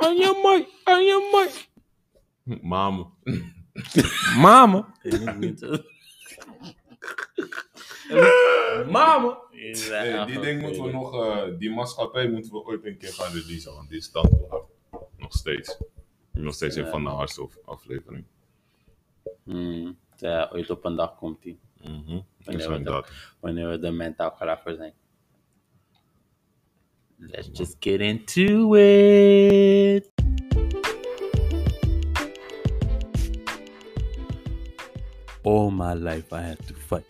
aan je mic, aan je mic. Mamo. Mama. Niet- Mama. Hey, die ding moeten we nog, eh, die maatschappij moeten we ooit een keer gaan releasen, want die is dan. Nog steeds. Nog steeds een van de hardste af- afleveringen. Hmm, ja, ooit op een dag komt hij. Mhm. Wanneer Dus we, er, wanneer we er mentaal klaar voor zijn. Let's just get into it. All my life I had to fight.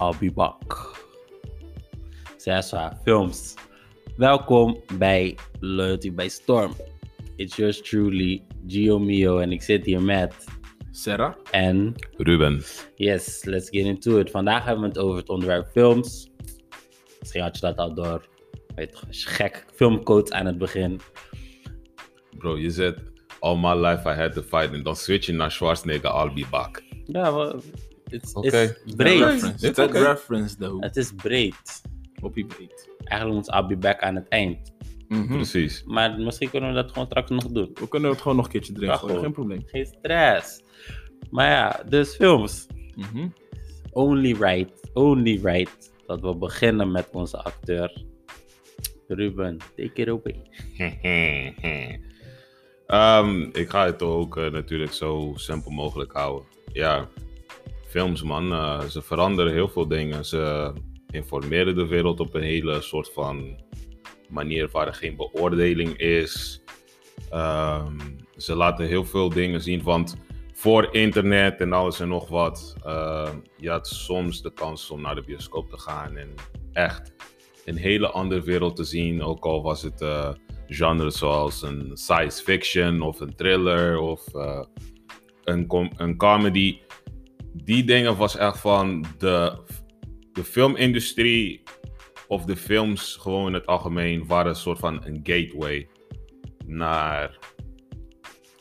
I'll be back. So that's Zeswa Films. Welkom bij Loyalty by Storm. It's yours truly, Gio Mio. En ik zit hier met... Sarah. En Ruben. yes, let's get into it. Vandaag hebben we het over het onderwerp films. Misschien had je dat al door. Weet je, gek filmcoach aan het begin. Bro, je zegt all my life I had to fight en dan switch je naar Schwarzenegger, I'll be back. Ja, wel, het is Oké. breed. Reference. Dit That oké. reference, though. Het is breed. Hoppie breed. Eigenlijk moet I'll be back aan het eind. Mhm. Precies. Maar misschien kunnen we dat gewoon straks nog doen. We kunnen het gewoon nog een keertje erin Ja, gooien, gewoon. geen probleem. Geen stress. Maar ja, dus films. Mhm. Only right, only right dat we beginnen met onze acteur. Ruben, take it. Ehm, ik ga het ook eh, natuurlijk zo simpel mogelijk houden. Ja, films man, eh, ze veranderen heel veel dingen. Ze informeren de wereld op een hele soort van manier waar er geen beoordeling is. Ehm, ze laten heel veel dingen zien, want voor internet en alles en nog wat, eh, je had soms de kans om naar de bioscoop te gaan en echt een hele andere wereld te zien. Ook al was het eh genre zoals een science fiction of een thriller of eh, een, com- een comedy. Die dingen was echt van de, de filmindustrie of de films gewoon in het algemeen waren een soort van een gateway naar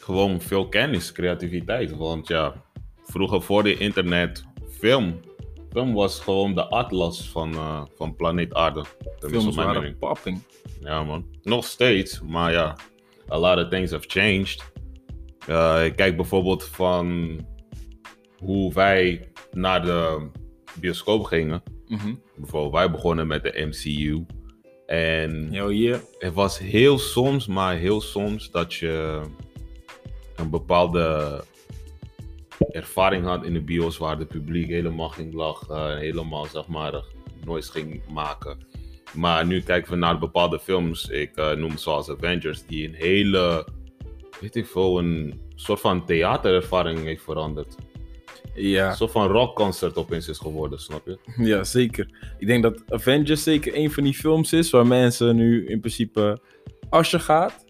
gewoon veel kennis, creativiteit. Want ja, vroeger voor de internet, film. Film was gewoon de atlas van, eh, van planeet Aarde. Films mijn waren mening. popping. Ja, man. Nog steeds, maar ja, a lot of things have changed. Eh, ik kijk bijvoorbeeld van hoe wij naar de bioscoop gingen. Mhm. Bijvoorbeeld, wij begonnen met de MCU. En Yo, yeah. het was heel soms, maar heel soms, dat je een bepaalde ervaring had in de bios waar het publiek helemaal ging lachen en helemaal, zeg maar, noise ging maken. Maar nu kijken we naar bepaalde films, ik eh, noem zoals Avengers, die een hele, weet ik veel, een soort van theaterervaring heeft veranderd. Ja. Een soort van rockconcert opeens is geworden, snap je? Ja, zeker. Ik denk dat Avengers zeker een van die films is waar mensen nu in principe, als je gaat,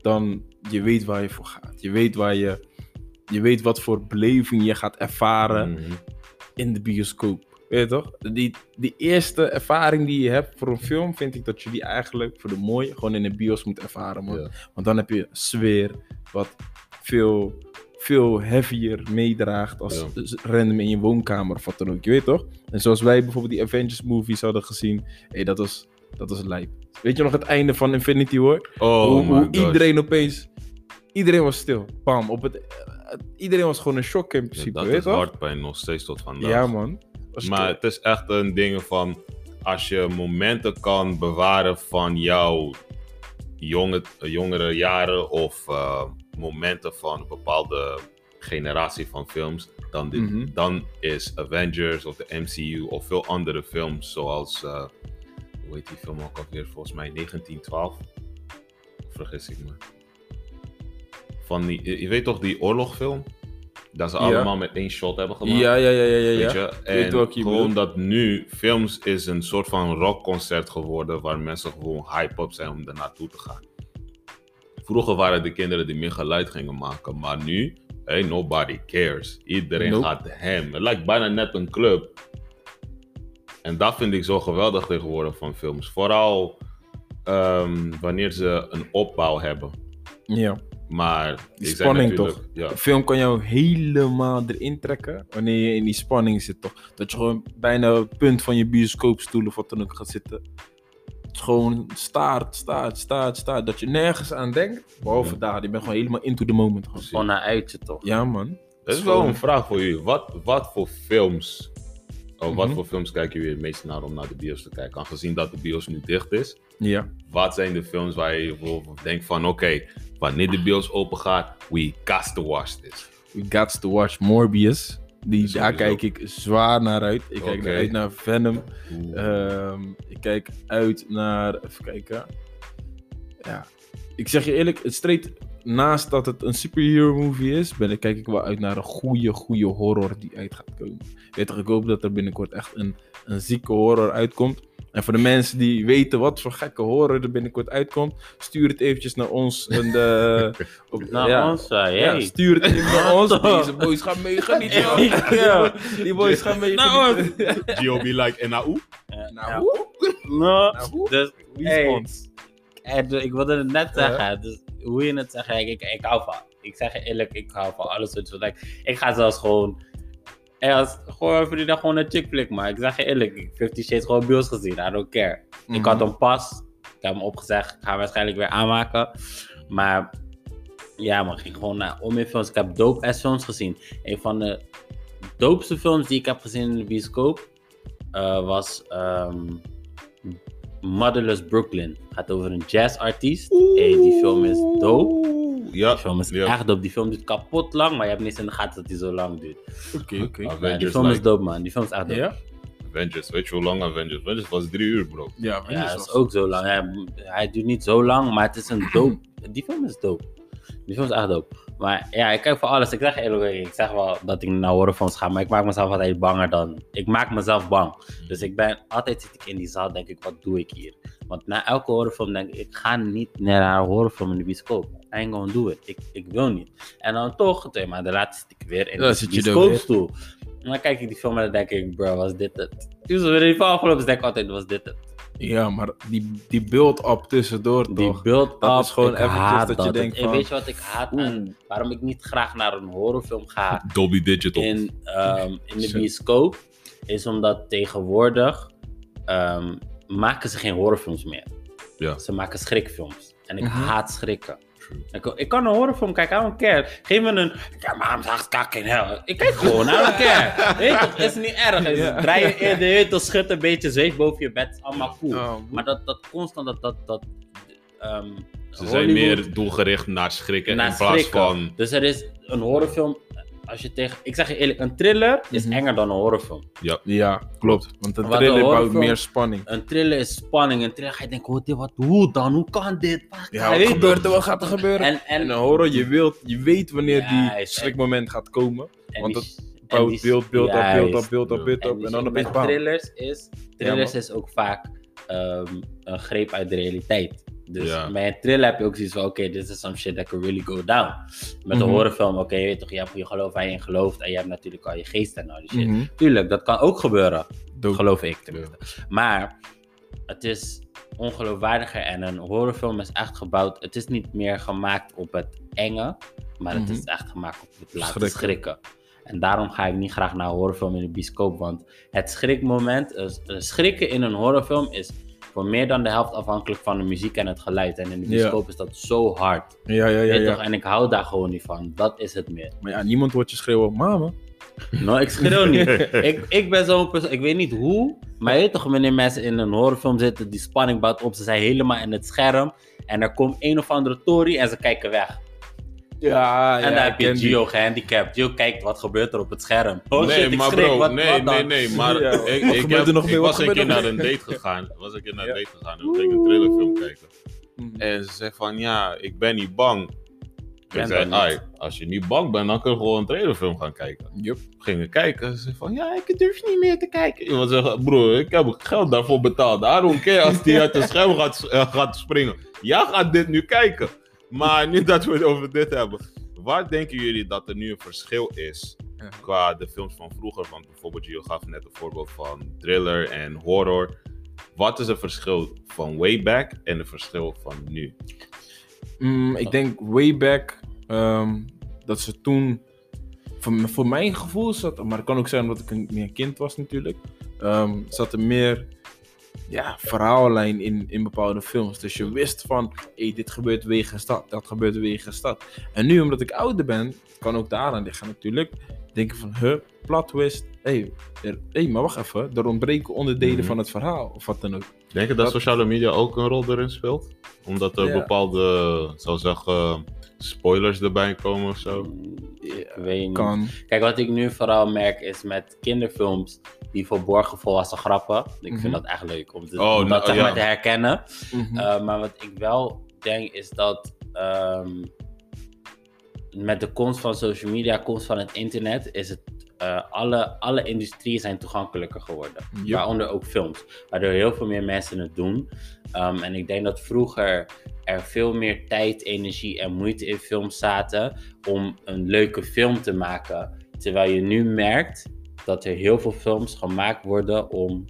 dan je weet waar je voor gaat. Je weet waar je, je weet wat voor beleving je gaat ervaren Mhm. in de bioscoop. Weet je toch? Die, die eerste ervaring die je hebt voor een film, vind ik dat je die eigenlijk voor de mooie gewoon in de bios moet ervaren. Man. Ja. Want dan heb je sfeer wat veel, veel heavier meedraagt als Ja. s- random in je woonkamer of wat dan ook. Je weet toch? En zoals wij bijvoorbeeld die Avengers movies hadden gezien, hey, dat was, dat was lijp. Weet je nog het einde van Infinity War? Oh hoe iedereen opeens, iedereen was stil. Bam, op het, eh, iedereen was gewoon een shock in Ja, principe, dat weet is hardpijn nog steeds tot vandaag. Ja man. Maar het is echt een ding van als je momenten kan bewaren van jouw jonge, jongere jaren of eh, momenten van een bepaalde generatie van films, dan, dit, Mhm. dan is Avengers of de MCU of veel andere films zoals, eh, hoe heet die film ook alweer, volgens mij 1912? Of vergis ik me? Van die, je- weet toch die oorlogfilm? Dat ze allemaal met één shot hebben gemaakt. Ja, ja, ja, ja, ja. Weet je? En gewoon dat nu films is een soort van rockconcert geworden waar mensen gewoon hype op zijn om er naartoe te gaan. Vroeger waren de kinderen die meer geluid gingen maken, maar nu, hey, nobody cares. Iedereen gaat hem. Het lijkt bijna net een club. En dat vind ik zo geweldig tegenwoordig van films. Vooral ehm, wanneer ze een opbouw hebben. Ja. Maar Die ik spanning toch? Ja. De film kan jou helemaal erin trekken wanneer je in die spanning zit toch. Dat je gewoon bijna op het punt van je bioscoopstoel of wat dan ook gaat zitten. Het is gewoon staart, staart, staart, staart. Dat je nergens aan denkt. Behalve daar. Je bent gewoon helemaal into the moment. Gewoon. Gewoon een uitje toch? Ja, man. Dat is wel een vraag voor jullie. Wat, wat voor films... Oh, wat Mhm. voor films kijken jullie het meest naar om naar de bios te kijken? Aangezien dat de bios nu dicht is. Ja. Wat zijn de films waar je bijvoorbeeld denkt van... Oké, wanneer de bios open gaat, we got to watch this. We got to watch Morbius. Die, daar Sowieso. kijk ik zwaar naar uit. Ik kijk Oké. uit naar Venom. Ehm, ik kijk uit naar. Even kijken. Ja. Ik zeg je eerlijk, het streed naast dat het een superhero movie is, ben ik, kijk ik wel uit naar een goede, goede horror die uit gaat komen. Weet toch, ik hoop dat er binnenkort echt een, een zieke horror uitkomt. En voor de mensen die weten wat voor gekke horror er binnenkort uitkomt, stuur het eventjes naar ons. En de, op, Nou, ja. ons, uh, Ja, stuur het even naar ons. Deze boys gaan meegenieten. Ja. Die boys gaan meegenieten. G.O.B. like, en nou. Nou, hoe? Nou, Nou, hoe? dus, Wie hey, is ons? eh, dus ik wilde het net zeggen, dus hoe je het zegt, ik, ik, ik hou van. Ik zeg je eerlijk, ik hou van alles wat je Ik ga zelfs gewoon, als, gewoon even die gewoon een chick flick, maar ik zeg je eerlijk, ik heb Fifty Shades gewoon bios gezien, I don't care. Ik Mhm. had hem pas, ik heb hem opgezegd, ik ga hem waarschijnlijk weer aanmaken. Maar ja, man, ik ging gewoon naar om in films. Ik heb dope ass films gezien. Een van de doopste films die ik heb gezien in de bioscoop eh, was ehm, Motherless Brooklyn. Gaat over een jazzartiest. Hey, die film is dope. Ja, Die film is ja. echt dope. Die film duurt kapot lang, maar je hebt niet in de gaten dat die zo lang duurt. Oké, oké. Die Avengers, film is dope, man. Die film is echt dope. Ja? Avengers. Weet je hoe lang Avengers? Avengers was drie uur, bro. Ja, Ja, dat is ook zo lang. Hij, hij duurt niet zo lang, maar het is een dope. Die film is dope. Die film is echt dope. Maar ja, ik kijk voor alles. Ik zeg eerlijk, ik zeg wel dat ik naar horrorfilms ga, maar ik maak mezelf altijd banger dan. Ik maak mezelf bang. Dus ik ben altijd zit ik in die zaal, denk ik, wat doe ik hier? Want na elke horrorfilm denk ik, ik ga niet naar een horrorfilm in de bioscoop. I ain't gonna do it. Ik, ik wil niet. En dan toch, twee maanden later zit ik weer in Ja, de bioscoopstoel. En dan kijk ik die film en dan denk ik, bro, was dit het? Dus weer die film afgelopen denk ik altijd, was dit het? Ja, maar die, die build-up tussendoor Die toch? build Dat up, is gewoon ik eventjes haat dat dat. je denkt En van- weet je wat ik haat aan waarom ik niet graag naar een horrorfilm ga Dolby Digital. in, ehm, in de bioscoop, is omdat tegenwoordig ehm, maken ze geen horrorfilms meer. Ja. Ze maken schrikfilms. En ik Mhm. haat schrikken. Ik, ik kan een horrorfilm kijken, I don't care. Geef me een. Ja, maar I'm just in hell. Ik kijk gewoon, I don't care. Weet toch, is niet erg. Draai je eerder, weet je toch, schud een beetje, zweef boven je bed, allemaal cool. Oh, Maar dat, dat constant, dat, dat, dat ehm, Ze zijn meer doelgericht naar schrikken naar in plaats schrikken. van... Dus er is een horrorfilm, als je tegen... Ik zeg je eerlijk, een thriller is Mhm. enger dan een horrorfilm. Ja, klopt. Want Wat thriller een bouwt meer spanning. Een thriller is spanning, een thriller ga je denken, hoe, dit, wat, hoe dan, hoe kan dit? Wat, Ja, gebeurt er? Wat gaat er gebeuren? En, en, En een horror, je, wilt, je weet wanneer Ja, die schrikmoment gaat komen. en want dat en Bouwt die- beeld, beeld op, beeld op, beeld op, beeld En op. En dan opeens bam. thrillers is, thrillers is ook vaak ehm, een greep uit de realiteit. Dus Ja. bij een thriller heb je ook zoiets van, oké, dit is some shit that can really go down. Met een Mhm. horrorfilm, oké, je weet toch, je hebt je geloof waar je in gelooft en je hebt natuurlijk al je geest en al die shit. Mhm. Tuurlijk, dat kan ook gebeuren, geloof ik tenminste. Maar het is ongeloofwaardiger en een horrorfilm is echt gebouwd, het is niet meer gemaakt op het enge, maar het Mhm. is echt gemaakt op het laten Schrikken. schrikken. En daarom ga ik niet graag naar een horrorfilm in de bioscoop. Want het schrikmoment, eh, eh, schrikken in een horrorfilm is voor meer dan de helft afhankelijk van de muziek en het geluid. En in de Ja. bioscoop is dat zo hard. Ja, ja, ja. Toch? En ik hou daar gewoon niet van. Dat is het meer. Maar ja, niemand hoort je schreeuwen, mama. No, ik schreeuw niet. ik, ik ben zo'n persoon, ik weet niet hoe. Maar je weet toch wanneer mensen in een horrorfilm zitten, die spanning bouwt op. Ze zijn helemaal in het scherm. En er komt een of andere tory en ze kijken weg. Ja, en dan heb je Gio gehandicapt. Gio kijkt wat gebeurt er op het scherm. Oh nee, shit, ik maar schrik. bro, wat, nee, wat nee, nee, maar Ja, ik, ik, heb, er nog ik was een keer er naar een date gegaan. Was ik keer naar een Ja. date gegaan en ging ik een thrillerfilm kijken. Mhm. En ze zei van, ja, ik ben niet bang. Ik Ben zei, als je niet bang bent, dan kun je gewoon een trailerfilm gaan kijken. We gingen kijken. Ze zei van, ja, ik durf niet meer te kijken. Iemand zegt, bro, ik heb geld daarvoor betaald. Daarom keer als die uit het scherm gaat, eh, gaat springen. Jij gaat dit nu kijken. Maar nu dat we het over dit hebben. Waar denken jullie dat er nu een verschil is qua de films van vroeger? Want bijvoorbeeld, je gaf net een voorbeeld van thriller en horror. Wat is het verschil van way back en het verschil van nu? Mm, ik denk way back ehm, dat ze toen, voor, voor mijn gevoel zat, maar het kan ook zijn omdat ik een, meer kind was natuurlijk, ehm, zat er meer, ja, verhaallijn in, in bepaalde films. Dus je wist van, hé, dit gebeurt wegens dat, dat gebeurt wegens dat. En nu, omdat ik ouder ben, kan ook daaraan liggen natuurlijk. Denken van, huh, plot twist. Hé, hey, hey, maar wacht even, er ontbreken onderdelen Mhm. van het verhaal, of wat dan ook. Denk je dat, Dat- sociale media ook een rol erin speelt? Omdat er Ja. bepaalde, zou zeggen, spoilers erbij komen of zo? Ik weet niet. Kan. Kijk, wat ik nu vooral merk is met kinderfilms die verborgen volwassen grappen. Ik Mhm. vind dat echt leuk om, te, Oh, om dat nou, zeg ja. maar te herkennen. Mhm. Uh, maar wat ik wel denk is dat ehm, met de komst van social media, komst van het internet, is het eh, alle, alle industrieën zijn toegankelijker geworden. Waaronder ook films, waardoor heel veel meer mensen het doen. Um, en ik denk dat vroeger er veel meer tijd, energie en moeite in films zaten om een leuke film te maken. Terwijl je nu merkt dat er heel veel films gemaakt worden om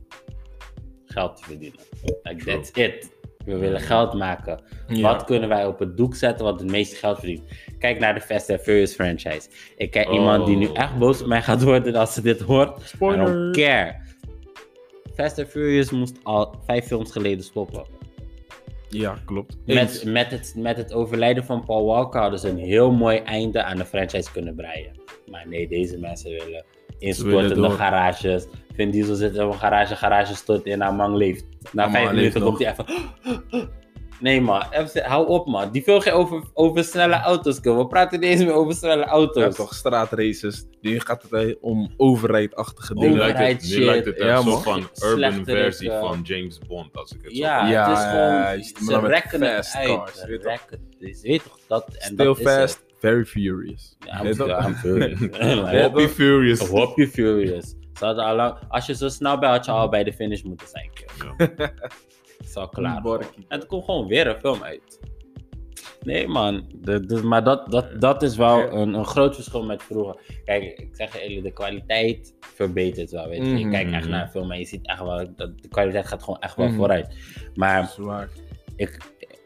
geld te verdienen. Like, that's it. We willen geld maken. Ja. Wat kunnen wij op het doek zetten wat het meeste geld verdient? Kijk naar de Fast and Furious franchise. Ik ken Oh. iemand die nu echt boos op mij gaat worden als ze dit hoort. I Spoiler. don't care. Fast and Furious moest al vijf films geleden stoppen. Ja, klopt. Met, met, het, met het overlijden van Paul Walker hadden ze een heel mooi einde aan de franchise kunnen breien. Maar nee, deze mensen willen instortende garages. Vin Diesel zit in een garage, garage stort in, nou man leeft. Na vijf minuten komt hij even... Nee man, even, hou op man. Die film ging over, over snelle auto's. Kim. We praten niet eens meer over snelle Ja, auto's. toch, straatraces. Nu gaat het om overrijdachtige dingen. Overheid lijkt het, nu lijkt het Ja, een man. soort van urban versie van James Bond, als ik het zo Ja, kan. Ja, het is gewoon. Maar ze rekken het uit. cars, Ze weet je rekken het. Dus weet toch, dat, en Still dat fast, very furious. Ja, I'm, dat? Furious. Happy Furious. Hoop je furious. Als je zo snel bent, had je al bij de finish moeten zijn. Het is al klaar. En er komt gewoon weer een film uit. Nee man, de, de- maar dat, dat, dat is wel een, een groot verschil met vroeger. Kijk, ik zeg je eerlijk, de kwaliteit verbetert wel. Weet je. je Mhm. kijkt echt naar een film en je ziet echt wel, dat de kwaliteit gaat gewoon echt wel Mhm. vooruit. Maar Zwaar. ik,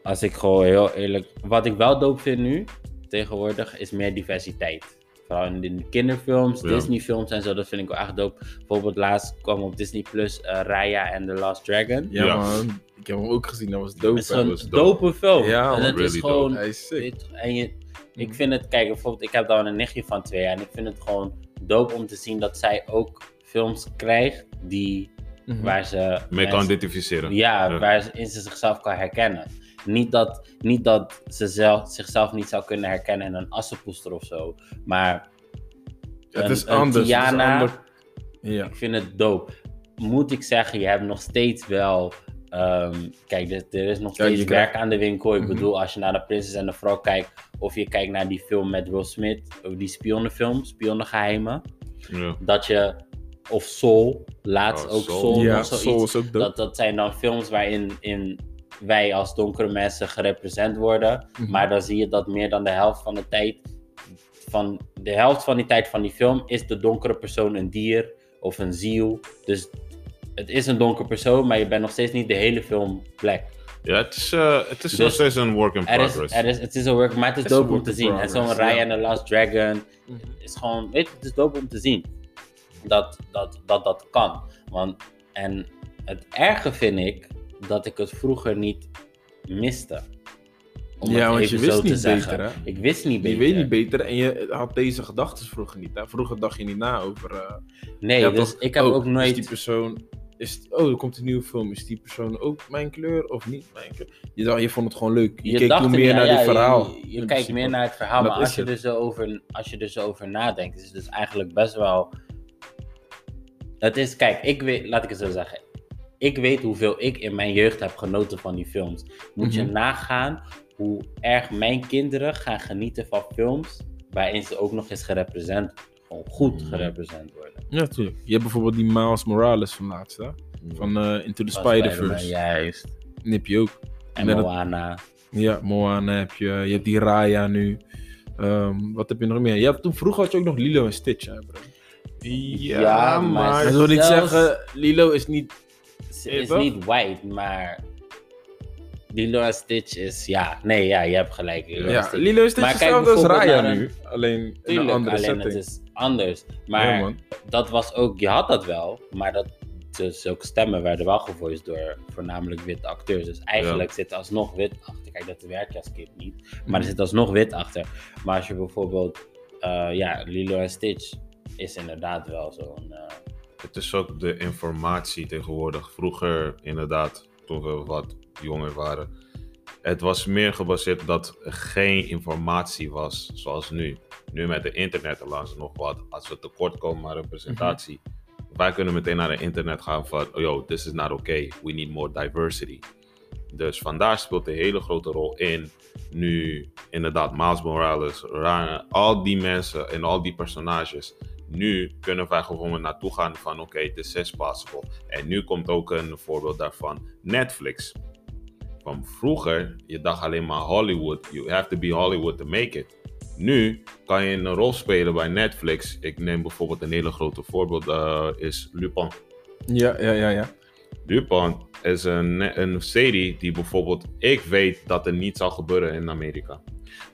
als ik gewoon heel eerlijk. Wat ik wel dope vind nu, tegenwoordig, is meer diversiteit. Vooral in de kinderfilms, Ja. Disney-films en zo, dat vind ik wel echt dope. Bijvoorbeeld laatst kwam op Disney Plus eh, Raya and the Last Dragon. Ja, Ja. man. Ik heb hem ook gezien, dat was Het dope. is gewoon was een dope. dope film. Ja, en het is really gewoon. Hij is sick. weet je, en je, ik vind het, kijk, bijvoorbeeld, ik heb dan een nichtje van twee jaar en ik vind het gewoon dope om te zien dat zij ook films krijgt die, Mhm. waar ze. Mee kan identificeren. ja, Ja. waarin ze zichzelf kan herkennen. Niet dat, niet dat ze zelf, zichzelf niet zou kunnen herkennen in een assenpoester of zo. Maar Het een- is anders. het is Tiana- ander- Ja. ik vind het dope. Moet ik zeggen, je hebt nog steeds wel. ehm, kijk, er, er is nog Ja, steeds je werk aan de winkel. Ik Mhm. bedoel, als je naar de Prinses en de Vrouw kijkt. Of je kijkt naar die film met Will Smith. Over die spionnenfilm, Spionnengeheimen. Ja. Dat je. Of Soul. Laatst Oh, ook Soul. Soul. Ja, nog zoiets. Soul is ook. Dat, dat zijn dan films waarin in wij als donkere mensen gerepresent worden. Mhm. Maar dan zie je dat meer dan de helft van de tijd. Van de helft van die tijd van die film is de donkere persoon een dier of een ziel. Dus het is een donker persoon, maar je bent nog steeds niet de hele film black. Ja, het is, eh, het is Dus nog steeds een work in Er is, progress. er is, het is een work, maar het is Het is een dope om te zien. En zo'n ja. and the Last Dragon Mhm. is gewoon, weet je, het is dope om te zien. Dat dat, dat, dat kan. Want, en het erge vind ik dat ik het vroeger niet miste. Om Ja, want je even wist zo te niet zeggen. beter, hè? Ik wist niet Je beter. weet niet beter en je had deze gedachten vroeger niet. Hè? Vroeger dacht je niet na over. eh, Nee, ja, dus toch? ik heb oh, ook nooit... Is die persoon. Is, oh, er komt een nieuwe film. Is die persoon ook mijn kleur of niet mijn kleur? Je, dacht, je vond het gewoon leuk. Je, keek dacht toen er- meer naar ja, dit verhaal. Je, je kijkt meer naar het verhaal, Dat maar als je, het. er zo over, als je er zo over nadenkt, is het dus eigenlijk best wel. Het is, kijk, ik weet, laat ik het zo zeggen. Ik weet hoeveel ik in mijn jeugd heb genoten van die films. Moet je Mhm. nagaan hoe erg mijn kinderen gaan genieten van films waarin ze ook nog eens gerepresent, gewoon goed Mhm. gerepresent worden. Ja, tuurlijk. Je hebt bijvoorbeeld die Miles Morales van laatst, hè? Van eh, Into the Spider-Verse. Juist. Die heb je ook. En het- Moana. Ja, Moana heb je. Je hebt die Raya nu. Ehm, wat heb je nog meer? Je hebt, toen vroeger had je ook nog Lilo en Stitch, hè, bro. Ja, Ja, maar- maar... Dat wil niet zeggen, Lilo is niet... Ze is niet white, maar Lilo en Stitch is, ja, nee, ja, je hebt gelijk. Lilo Ja, Stitch. Lilo en Stitch Maar is hetzelfde als Raya een- nu. Alleen in een andere alleen setting. het is anders. Maar Ja, dat was ook, je had dat wel, maar dat dus zulke stemmen werden wel gevoiced door voornamelijk witte acteurs. Dus eigenlijk zit er alsnog wit achter. Kijk, dat werkt als kind niet. Maar er zit alsnog wit achter. Maar als je bijvoorbeeld, eh, ja, Lilo en Stitch is inderdaad wel zo'n... eh, Het is ook de informatie tegenwoordig. Vroeger, inderdaad, toen we wat jonger waren, het was meer gebaseerd dat er geen informatie was zoals nu. Nu met de internet langs nog wat. Als we tekort komen aan representatie, wij kunnen meteen naar het internet gaan van, oh, yo, this is not okay. We need more diversity. Dus vandaar speelt een hele grote rol in. Nu, inderdaad, Miles Morales, Ryan, al die mensen en al die personages. Nu kunnen wij gewoon naartoe gaan van, oké, it is is possible. En nu komt ook een voorbeeld daarvan, Netflix. Van vroeger, je dacht alleen maar Hollywood. You have to be Hollywood to make it. Nu kan je een rol spelen bij Netflix. Ik neem bijvoorbeeld een hele grote voorbeeld, eh, is Lupin. Ja, ja, ja, ja. Lupin is een, een serie die bijvoorbeeld, ik weet dat er niet zal gebeuren in Amerika.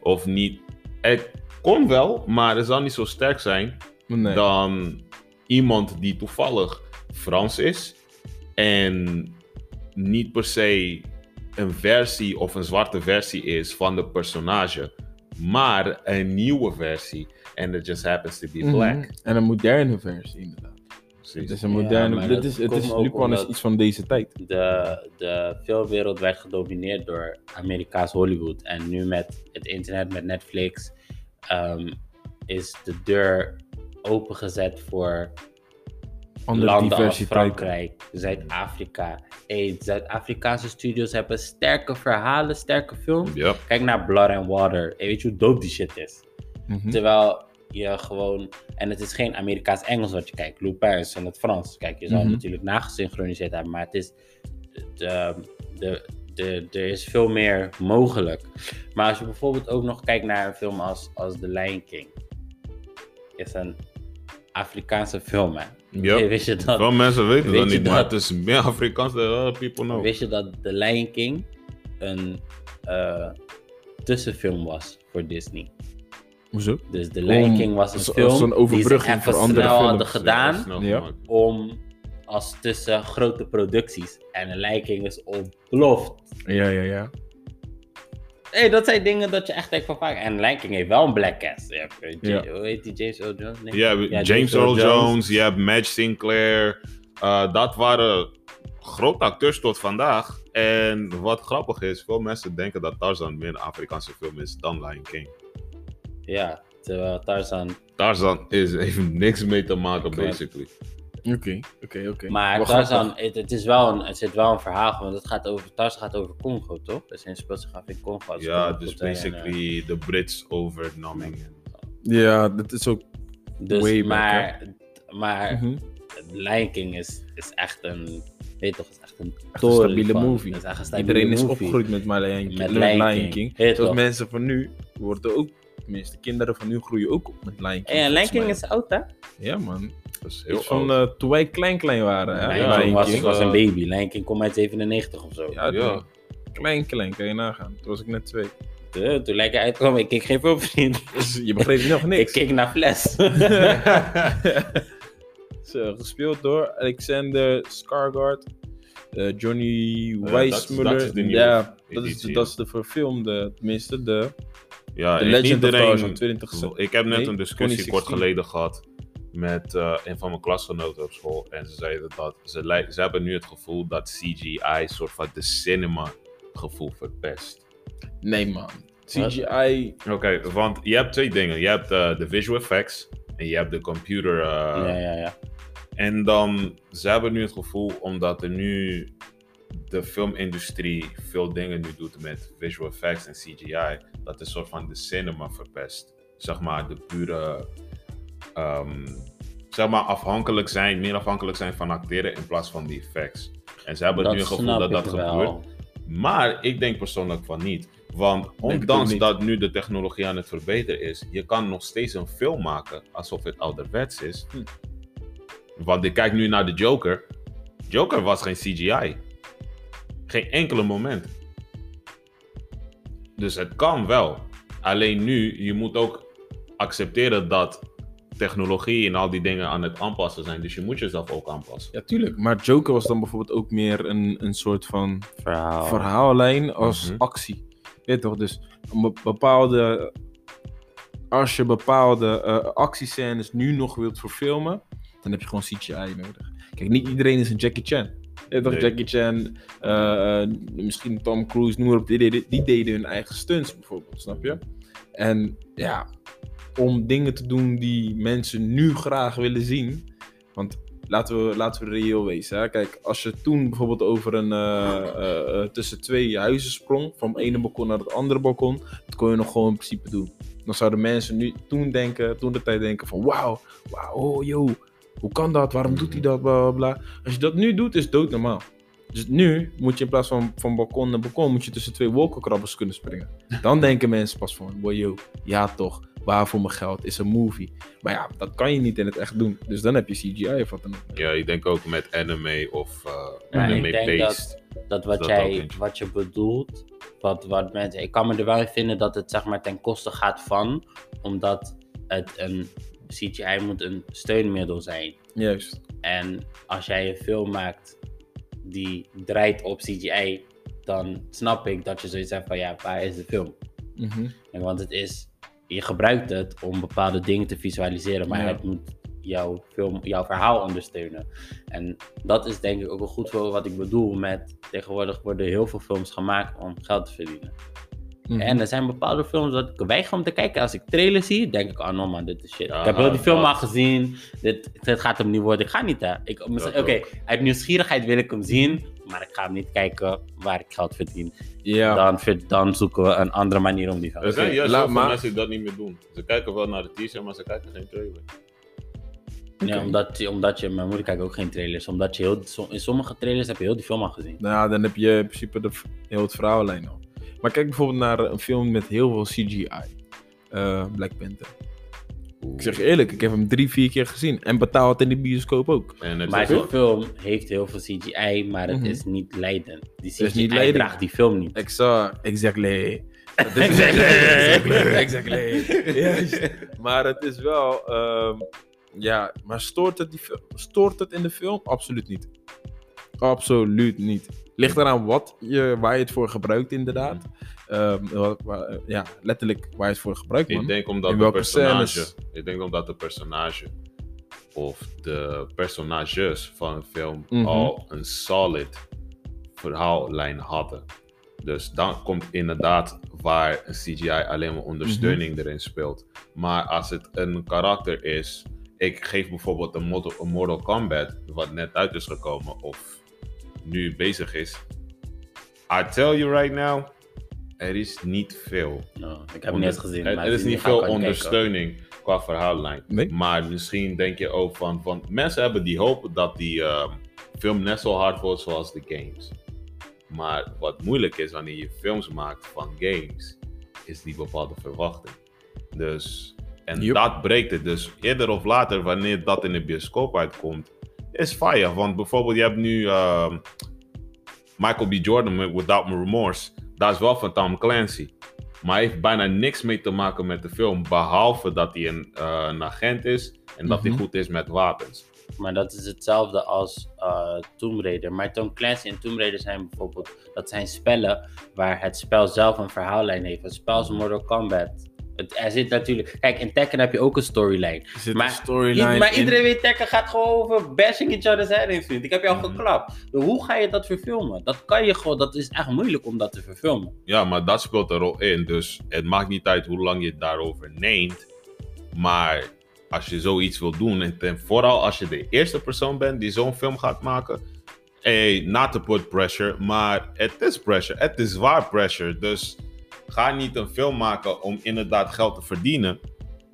Of niet, het kon wel, maar het zal niet zo sterk zijn Nee. dan iemand die toevallig Frans is en niet per se een versie of een zwarte versie is van de personage, maar een nieuwe versie en it just happens to be black. Mhm. En een moderne versie, inderdaad. Het Precies. is een moderne. dit is, het is, Lupin is iets van deze tijd. de, de filmwereld werd gedomineerd door Amerikaans Hollywood. En nu met het internet, met Netflix, ehm, is de deur opengezet voor Andere landen als diversiteit. Frankrijk, Zuid-Afrika. Hey, Zuid-Afrikaanse studios hebben sterke verhalen, sterke films. Yep. Kijk naar Blood and Water. Hey, weet je hoe dope die shit is? Mhm. Terwijl je gewoon. En het is geen Amerikaans-Engels wat je kijkt. Lupin is in het Frans. Kijk, je zou Mhm. het natuurlijk nagesynchroniseerd hebben. Maar het is. De, de, de, er is veel meer mogelijk. Maar als je bijvoorbeeld ook nog kijkt naar een film als, als The Lion King. Is een Afrikaanse film, hè? Yep. Wist je dat? Veel mensen weten Weet dat je niet, maar dat- het is meer Afrikaans dan other people know. Wist je dat The Lion King een eh, tussenfilm was voor Disney? Hoezo? Dus The Lion Om- King was een film die ze voor andere snel films. hadden gedaan Ja, Ja. gemaakt. om als tussen grote producties. En The Lion King is ontploft. Ja, ja, ja. Hey, dat zijn dingen dat je echt denkt van vaak. En Lion King heeft wel een black cast. Je hebt, eh, Ja, Ja. Hoe heet die James Earl Jones? Nee. Hebt James Earl Jones, je hebt Madge Sinclair. Uh, dat waren grote acteurs tot vandaag. En wat grappig is, veel mensen denken dat Tarzan meer een Afrikaanse film is dan Lion King. Ja, terwijl Tarzan. Tarzan is, heeft niks mee te maken, basically. Oké, oké, oké. Maar Wel Tarzan, het, het, is wel een, het zit wel een verhaal. Want het gaat over, Tarzan gaat over Congo, toch? Dus hij speelt zich af in Congo. als Ja, Congo dus en, eh, basically de Brits overnaming. Ja, dat is ook... Dus, way back, maar, maar Mhm. Lion King is, is echt een, weet toch, is echt een Echt een stabiele van- movie. is echt een stabiele Iedereen is movie. opgegroeid met My Lion King. Met met Lion Lion King. King. Weet Zoals toch? mensen van nu worden ook... Tenminste, kinderen van nu groeien ook op met Lion King. En Lion King is oud, hè? Ja, man. Dat is heel Iets van eh, toen wij klein klein waren. Hè? Lion ja, King was, een eh, baby. Lion King komt uit 97 of zo. Ja, Ja. toen- klein klein, kan je nagaan. Toen was ik net twee. Toen, toen Lion King uitkwam, ik keek geen filmvriend. Dus je begreep nog ik niks. keek naar Fles. Zo, gespeeld door Alexander Skarsgård, eh, Johnny is- Weissmuller. dat is de nieuwe ja, dat is, editie, dat is de verfilmde, tenminste de, Ja, Legend of Tarzan 20 Ik heb net Nee, een discussie 2016. kort geleden gehad met eh, een van mijn klasgenoten op school. En ze zeiden dat ze, ze hebben nu het gevoel dat CGI soort van de cinema gevoel verpest. Nee man, CGI, Oké, want je hebt twee dingen. Je hebt eh, de visual effects en je hebt de computer. eh, ja, ja, ja. En dan, ze hebben nu het gevoel, omdat er nu de filmindustrie veel dingen nu doet met visual effects en CGI, dat een soort van de cinema verpest. Zeg maar, de pure, ehm, zeg maar, afhankelijk zijn, meer afhankelijk zijn van acteren in plaats van die effects. En ze hebben nu een gevoel dat dat wel. gebeurt. Maar ik denk persoonlijk van niet. Want ondanks dat nu de technologie aan het verbeteren is, je kan nog steeds een film maken alsof het ouderwets is. Hm. Want ik kijk nu naar de Joker. Joker was geen CGI. Geen enkele moment. Dus het kan wel. Alleen nu, je moet ook accepteren dat technologie en al die dingen aan het aanpassen zijn. Dus je moet jezelf ook aanpassen. Ja, tuurlijk. Maar Joker was dan bijvoorbeeld ook meer een, een soort van Verhaal. verhaallijn als Mhm. actie. Weet je toch? Dus een bepaalde... Als je bepaalde eh actiescènes nu nog wilt verfilmen, dan heb je gewoon CGI nodig. Kijk, niet iedereen is een Jackie Chan. Toch. Jackie Chan, eh, eh, misschien Tom Cruise, noem maar op, die deden, die deden hun eigen stunts bijvoorbeeld, snap je? En ja, om dingen te doen die mensen nu graag willen zien. Want laten we, laten we reëel wezen. Hè? Kijk, als je toen bijvoorbeeld over een eh, tussen twee huizen sprong, van het ene balkon naar het andere balkon, dat kon je nog gewoon in principe doen. Dan zouden mensen nu toen denken, toen de tijd denken van wauw, wauw, oh yo, hoe kan dat? Waarom doet hij dat? Bla, bla, bla. Als je dat nu doet, is het doodnormaal. Dus nu moet je in plaats van van balkon naar balkon, moet je tussen twee wolkenkrabbers kunnen springen. Dan denken mensen pas van, wow, yo, ja toch, waar voor mijn geld is een movie. Maar ja, dat kan je niet in het echt doen. Dus dan heb je CGI of wat dan ook. Ja, ik denk ook met anime of uh, Ja, ik anime denk based. Dat wat, Dat jij, wat je bedoelt, wat, wat mensen, ik kan me er wel in vinden dat het zeg maar ten koste gaat van, omdat het een CGI moet een steunmiddel zijn. Juist. En als jij een film maakt die draait op CGI, dan snap ik dat je zoiets hebt van ja, waar is de film? Mhm. En want het is, je gebruikt het om bepaalde dingen te visualiseren, maar Ja. het moet jouw film, jouw verhaal ondersteunen. En dat is denk ik ook een goed voor wat ik bedoel met tegenwoordig worden heel veel films gemaakt om geld te verdienen. Mhm. En er zijn bepaalde films dat ik weiger om te kijken. Als ik trailer zie, denk ik, oh no man, dit is shit. Ja, ik heb heel die film al gezien. Dit, dit gaat hem niet worden. Ik ga niet, hè. Ik- Oké, ook. uit nieuwsgierigheid wil ik hem zien. Maar ik ga hem niet kijken waar ik geld verdien. ja. Dan, ver- dan zoeken we een andere manier om die film Er te zijn juist laat zoveel maar. mensen die dat niet meer doen. Ze kijken wel naar de teaser, maar ze kijken geen trailer. Nee, omdat, je- omdat je, mijn moeder kijkt ook geen trailers. Omdat je heel, in sommige trailers heb je heel die film al gezien. Nou, ja, dan heb je in principe de, heel het verhaallijn al. Maar kijk bijvoorbeeld naar een film met heel veel CGI. Eh, Black Panther. Ik zeg je eerlijk, ik heb hem drie, vier keer gezien. En betaal het in de bioscoop ook. En het Maar die film heeft heel veel CGI, maar het Mhm. is niet leidend. Die is CGI niet leidend. draagt die film niet. Exact. Exactly. Is- Exactly. exactly. Juist. Maar het is wel... ehm, ja, maar stoort het, die, stoort het in de film? Absoluut niet. Absoluut niet. Ligt eraan wat je, waar je het voor gebruikt inderdaad. Ehm, wa- wa- ja, letterlijk waar je het voor gebruikt, man. Ik denk omdat In de personage. scènes? Ik denk omdat de personage. Of de personages van een film Mhm. al een solid verhaallijn hadden. Dus dan komt inderdaad waar een CGI alleen maar ondersteuning Mhm. erin speelt. Maar als het een karakter is. Ik geef bijvoorbeeld een Mortal Kombat, wat net uit is gekomen of nu bezig is. I tell you right now, er is niet veel. No, ik heb niet eens gezien. Er, maar er is niet veel kijken. ondersteuning qua verhaallijn. Nee. Maar misschien denk je ook van, van mensen hebben die hoop dat die ehm, film net zo hard wordt zoals de games. Maar wat moeilijk is wanneer je films maakt van games, is die bepaalde verwachting. Dus, en dat breekt het. Dus eerder of later, wanneer dat in de bioscoop uitkomt, is fire. Want bijvoorbeeld, je hebt nu ehm, Michael B. Jordan met Without My Remorse. Dat is wel van Tom Clancy. Maar hij heeft bijna niks mee te maken met de film. Behalve dat hij een, eh, een agent is en dat hij Mhm. goed is met wapens. Maar dat is hetzelfde als eh Tomb Raider. Maar Tom Clancy en Tomb Raider zijn bijvoorbeeld... Dat zijn spellen waar het spel zelf een verhaallijn heeft. Het spel is Mortal Kombat. Het, er zit natuurlijk... Kijk, in Tekken heb je ook een storyline. Er zit Maar een storyline maar in. iedereen weet, Tekken gaat gewoon over bashing each other's head in, vriend. Ik heb jou Mhm. geklapt. Hoe ga je dat verfilmen? Dat kan je gewoon... Dat is echt moeilijk om dat te verfilmen. Ja, maar dat speelt een rol in. Dus het maakt niet uit hoe lang je het daarover neemt. Maar als je zoiets wil doen, en vooral als je de eerste persoon bent die zo'n film gaat maken. Hey, not to put pressure, maar het is pressure. Het is zwaar pressure. Dus ga niet een film maken om inderdaad geld te verdienen.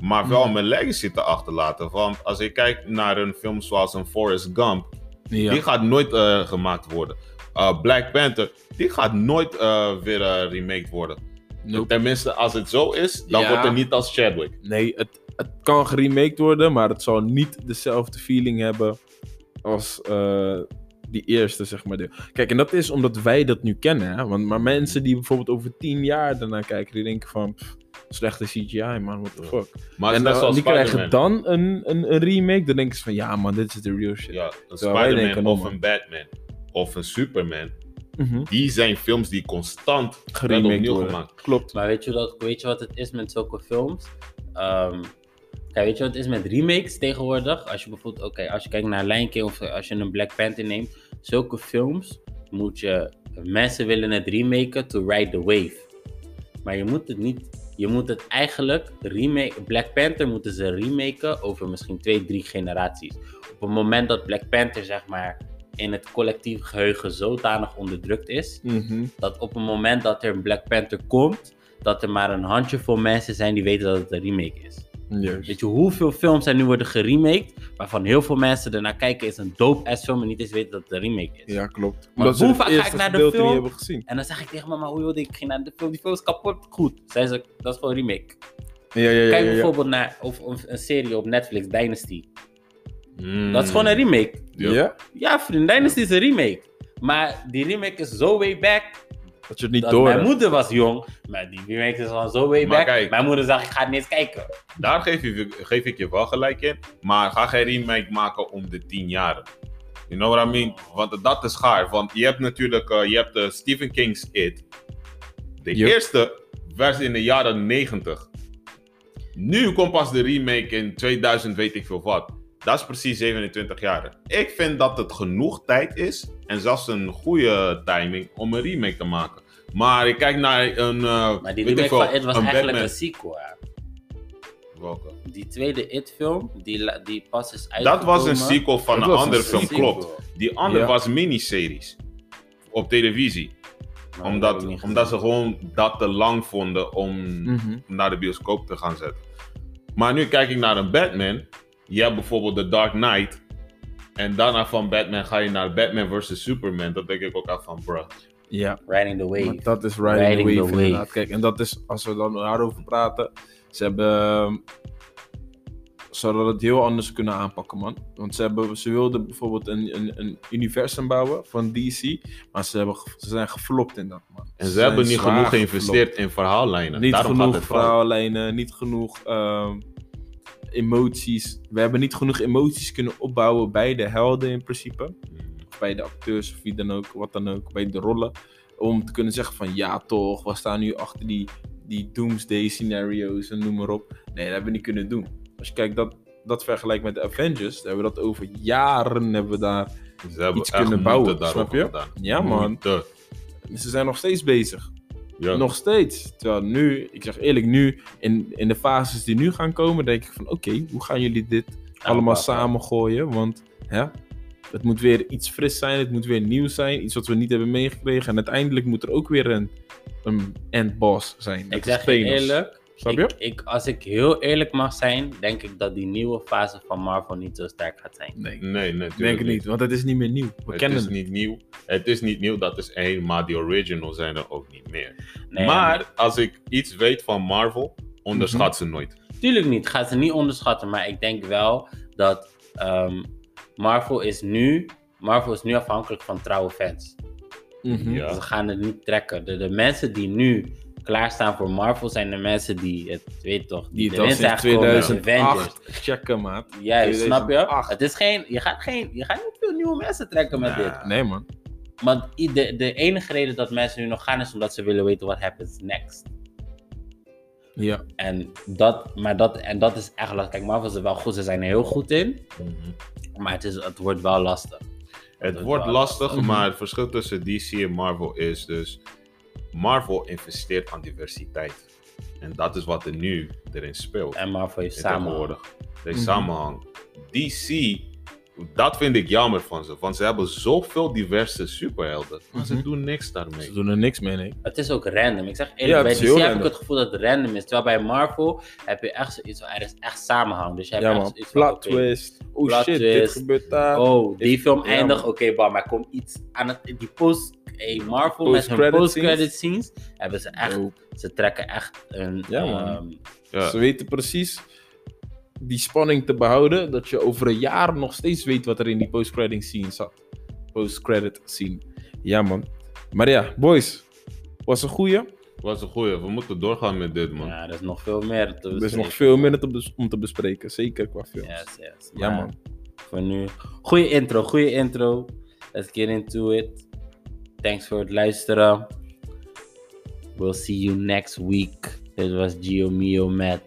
Maar wel Mhm. een legacy te achterlaten. Want als ik kijk naar een film zoals een Forrest Gump. Ja. Die gaat nooit eh, gemaakt worden. Uh, Black Panther, die gaat nooit eh, weer remaked worden. Nope. Tenminste, als het zo is, dan Ja. wordt het niet als Chadwick. Nee, het, het kan geremaked worden, maar het zal niet dezelfde feeling hebben als, eh, Die eerste, zeg maar. deel. Kijk, en dat is omdat wij dat nu kennen, hè. Want, maar mensen die bijvoorbeeld over tien jaar daarna kijken, die denken van... pff, slechte CGI, man, what the fuck. Maar en dan- die krijgen dan een, een, een remake, dan denken ze van... Ja, man, dit is de real shit. Ja, een Spider-Man of een Batman of een Superman. Mhm. Die zijn films die constant opnieuw worden. gemaakt. Klopt. Maar weet je, dat, weet je wat het is met zulke films? Ehm, kijk, weet je wat het is met remakes tegenwoordig? Als je bijvoorbeeld, oké, als je kijkt naar Lion King of als je een Black Panther neemt, zulke films moet je, mensen willen het remaken to ride the wave. Maar je moet het niet, je moet het eigenlijk, remake, Black Panther moeten ze remaken over misschien twee, drie generaties. Op het moment dat Black Panther, zeg maar, in het collectief geheugen zodanig onderdrukt is, Mhm. dat op het moment dat er een Black Panther komt, dat er maar een handjevol mensen zijn die weten dat het een remake is. Juist. Weet je hoeveel films er nu worden geremaked, waarvan heel veel mensen ernaar kijken, is een dope-ass film en niet eens weten dat het een remake is. Ja, klopt. Maar hoe vaak ga ik naar de film? niet hebben gezien. En dan zeg ik tegen mama, hoe joh, ik ging naar de film, die film is kapot goed. Zei ze, dat is gewoon een remake. Ja, ja, ja. Kijk bijvoorbeeld naar of, of een serie op Netflix, Dynasty. Mm. Dat is gewoon een remake. Ja. Ja? Ja, vriend, Dynasty is een remake. Maar die remake is zo way back Dat je het niet dat door mijn hebt. moeder was jong, maar die remake is gewoon zo way Maar back. kijk. Mijn moeder zegt, ik ga het niet eens kijken. Daar geef, je, geef ik je wel gelijk in. Maar ga geen remake maken om de 10 jaren. You know what I mean? Want dat is gaar. Want je hebt natuurlijk eh, je hebt, eh, Stephen King's It. De Yep. eerste was in de jaren 90. Nu komt pas de remake in 2000, weet ik veel wat. Dat is precies 27 jaar. Ik vind dat het genoeg tijd is. En zelfs een goede timing om een remake te maken. Maar ik kijk naar een. eh, Maar die remake veel, van It was een eigenlijk Batman. een sequel. hè. Welke? Die tweede It-film, die, die pas is Dat uitgekomen. was een sequel van Dat een andere film, sequel. klopt. Die andere Ja. was miniseries. Op televisie. Maar dat Omdat, omdat ze gewoon dat te lang vonden om, Mhm. om naar de bioscoop te gaan zetten. Maar nu kijk ik naar een Batman. Je hebt bijvoorbeeld The Dark Knight. En daarna van Batman ga je naar Batman vs. Superman. Dat denk ik ook af van, bruh. Ja, Riding the Wave. maar dat is Riding, Riding the the Wave. Kijk, en dat is, als we dan daarover praten, ze hebben... ehm, Ze hadden het heel anders kunnen aanpakken, man. Want ze, hebben, ze wilden bijvoorbeeld een, een, een universum bouwen van DC. Maar ze, hebben, ze zijn geflopt in dat, man. En ze, hebben niet genoeg geflopt. geïnvesteerd in verhaallijnen. Niet Daarom genoeg gaat het fout. verhaallijnen, niet genoeg ehm, emoties. We hebben niet genoeg emoties kunnen opbouwen bij de helden in principe. Of bij de acteurs of wie dan ook, wat dan ook, bij de rollen. Om te kunnen zeggen van ja toch, we staan nu achter die, die doomsday scenario's en noem maar op. Nee, dat hebben we niet kunnen doen. Als je kijkt dat, dat vergelijkt met de Avengers, dan hebben we dat over jaren hebben we daar. Ze hebben Iets kunnen bouwen, snap je? gedaan. Ja, man. Ze zijn nog steeds bezig. Ja. Nog steeds. Terwijl nu, ik zeg eerlijk, nu in, in de fases die nu gaan komen, denk ik van oké, hoe gaan jullie dit allemaal samengooien? Want hè, het moet weer iets fris zijn, het moet weer nieuw zijn, iets wat we niet hebben meegekregen. En uiteindelijk moet er ook weer een, een endboss zijn. Ik zeg je eerlijk, Snap je? ik, ik, als ik heel eerlijk mag zijn, denk ik dat die nieuwe fase van Marvel niet zo sterk gaat zijn. Nee, Nee, nee, ik denk het niet, want het is niet meer nieuw. We Het kennen is het. niet nieuw. Het is niet nieuw, dat is één, maar die original zijn er ook niet meer. Nee, maar als ik iets weet van Marvel, onderschat Mhm. ze nooit. Tuurlijk niet, gaat ze niet onderschatten, maar ik denk wel dat ehm, Marvel is nu, Marvel is nu afhankelijk van trouwe fans. Ja. Ze gaan het niet trekken. De, de mensen die nu klaarstaan voor Marvel zijn de mensen die het, weet toch, Die het erin sinds zijn 2008 checken, maat. Juist, snap je? 2008. Het is geen, je gaat geen, je gaat niet veel nieuwe mensen trekken met dit. Nee, man. Want de, de enige reden dat mensen nu nog gaan is omdat ze willen weten wat happens next. Ja. En dat, maar dat, en dat is echt lastig. Kijk, Marvel is wel goed, ze zijn er heel goed in. Maar het, is, het wordt wel lastig. Het wordt lastig, Mhm. maar het verschil tussen DC en Marvel is dus... Marvel investeert aan diversiteit. En dat is wat er nu erin speelt. En Marvel heeft in samen. tegenwoordig. Er is Mhm. samenhang. DC, dat vind ik jammer van ze. Want ze hebben zoveel diverse superhelden. Maar ze Mhm. doen niks daarmee. Ze doen er niks mee, nee. Het is ook random. Ik zeg Ja, eerlijk, het bij DC heb ik het gevoel dat het random is. Terwijl bij Marvel heb je echt zoiets van, er is echt samenhang. Dus je hebt Ja, echt zoiets van, Plot oké, twist. Oh Plot shit, dit twist. gebeurt daar. Oh, die film ja, eindigt. Oké, bam, maar komt iets aan het. Die post. Hey, Marvel met hun Post-credit scenes. Hebben ze echt. Ze trekken echt een. Ja, man. ehm, Ja. Ze weten precies die spanning te behouden, dat je over een jaar nog steeds weet wat er in die post-credit scene zat. post-credit scene. Ja, man. Maar ja, boys. Was een goeie. Was een goeie. We moeten doorgaan met dit, man. Ja, er is nog veel meer te Er is nog veel meer te om te bespreken. Zeker qua films. Yes, yes. Ja, Maar man. Voor nu. Goeie intro, goeie intro. Let's get into it. Thanks voor het luisteren. We'll see you next week. Dit was Gio Mio met.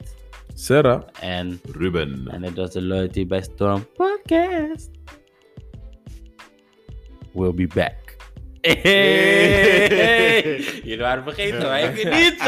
Sarah. En, Ruben. en dit was de Loyalty by Storm podcast. We'll be back. Jullie waren vergeten, maar ik niet.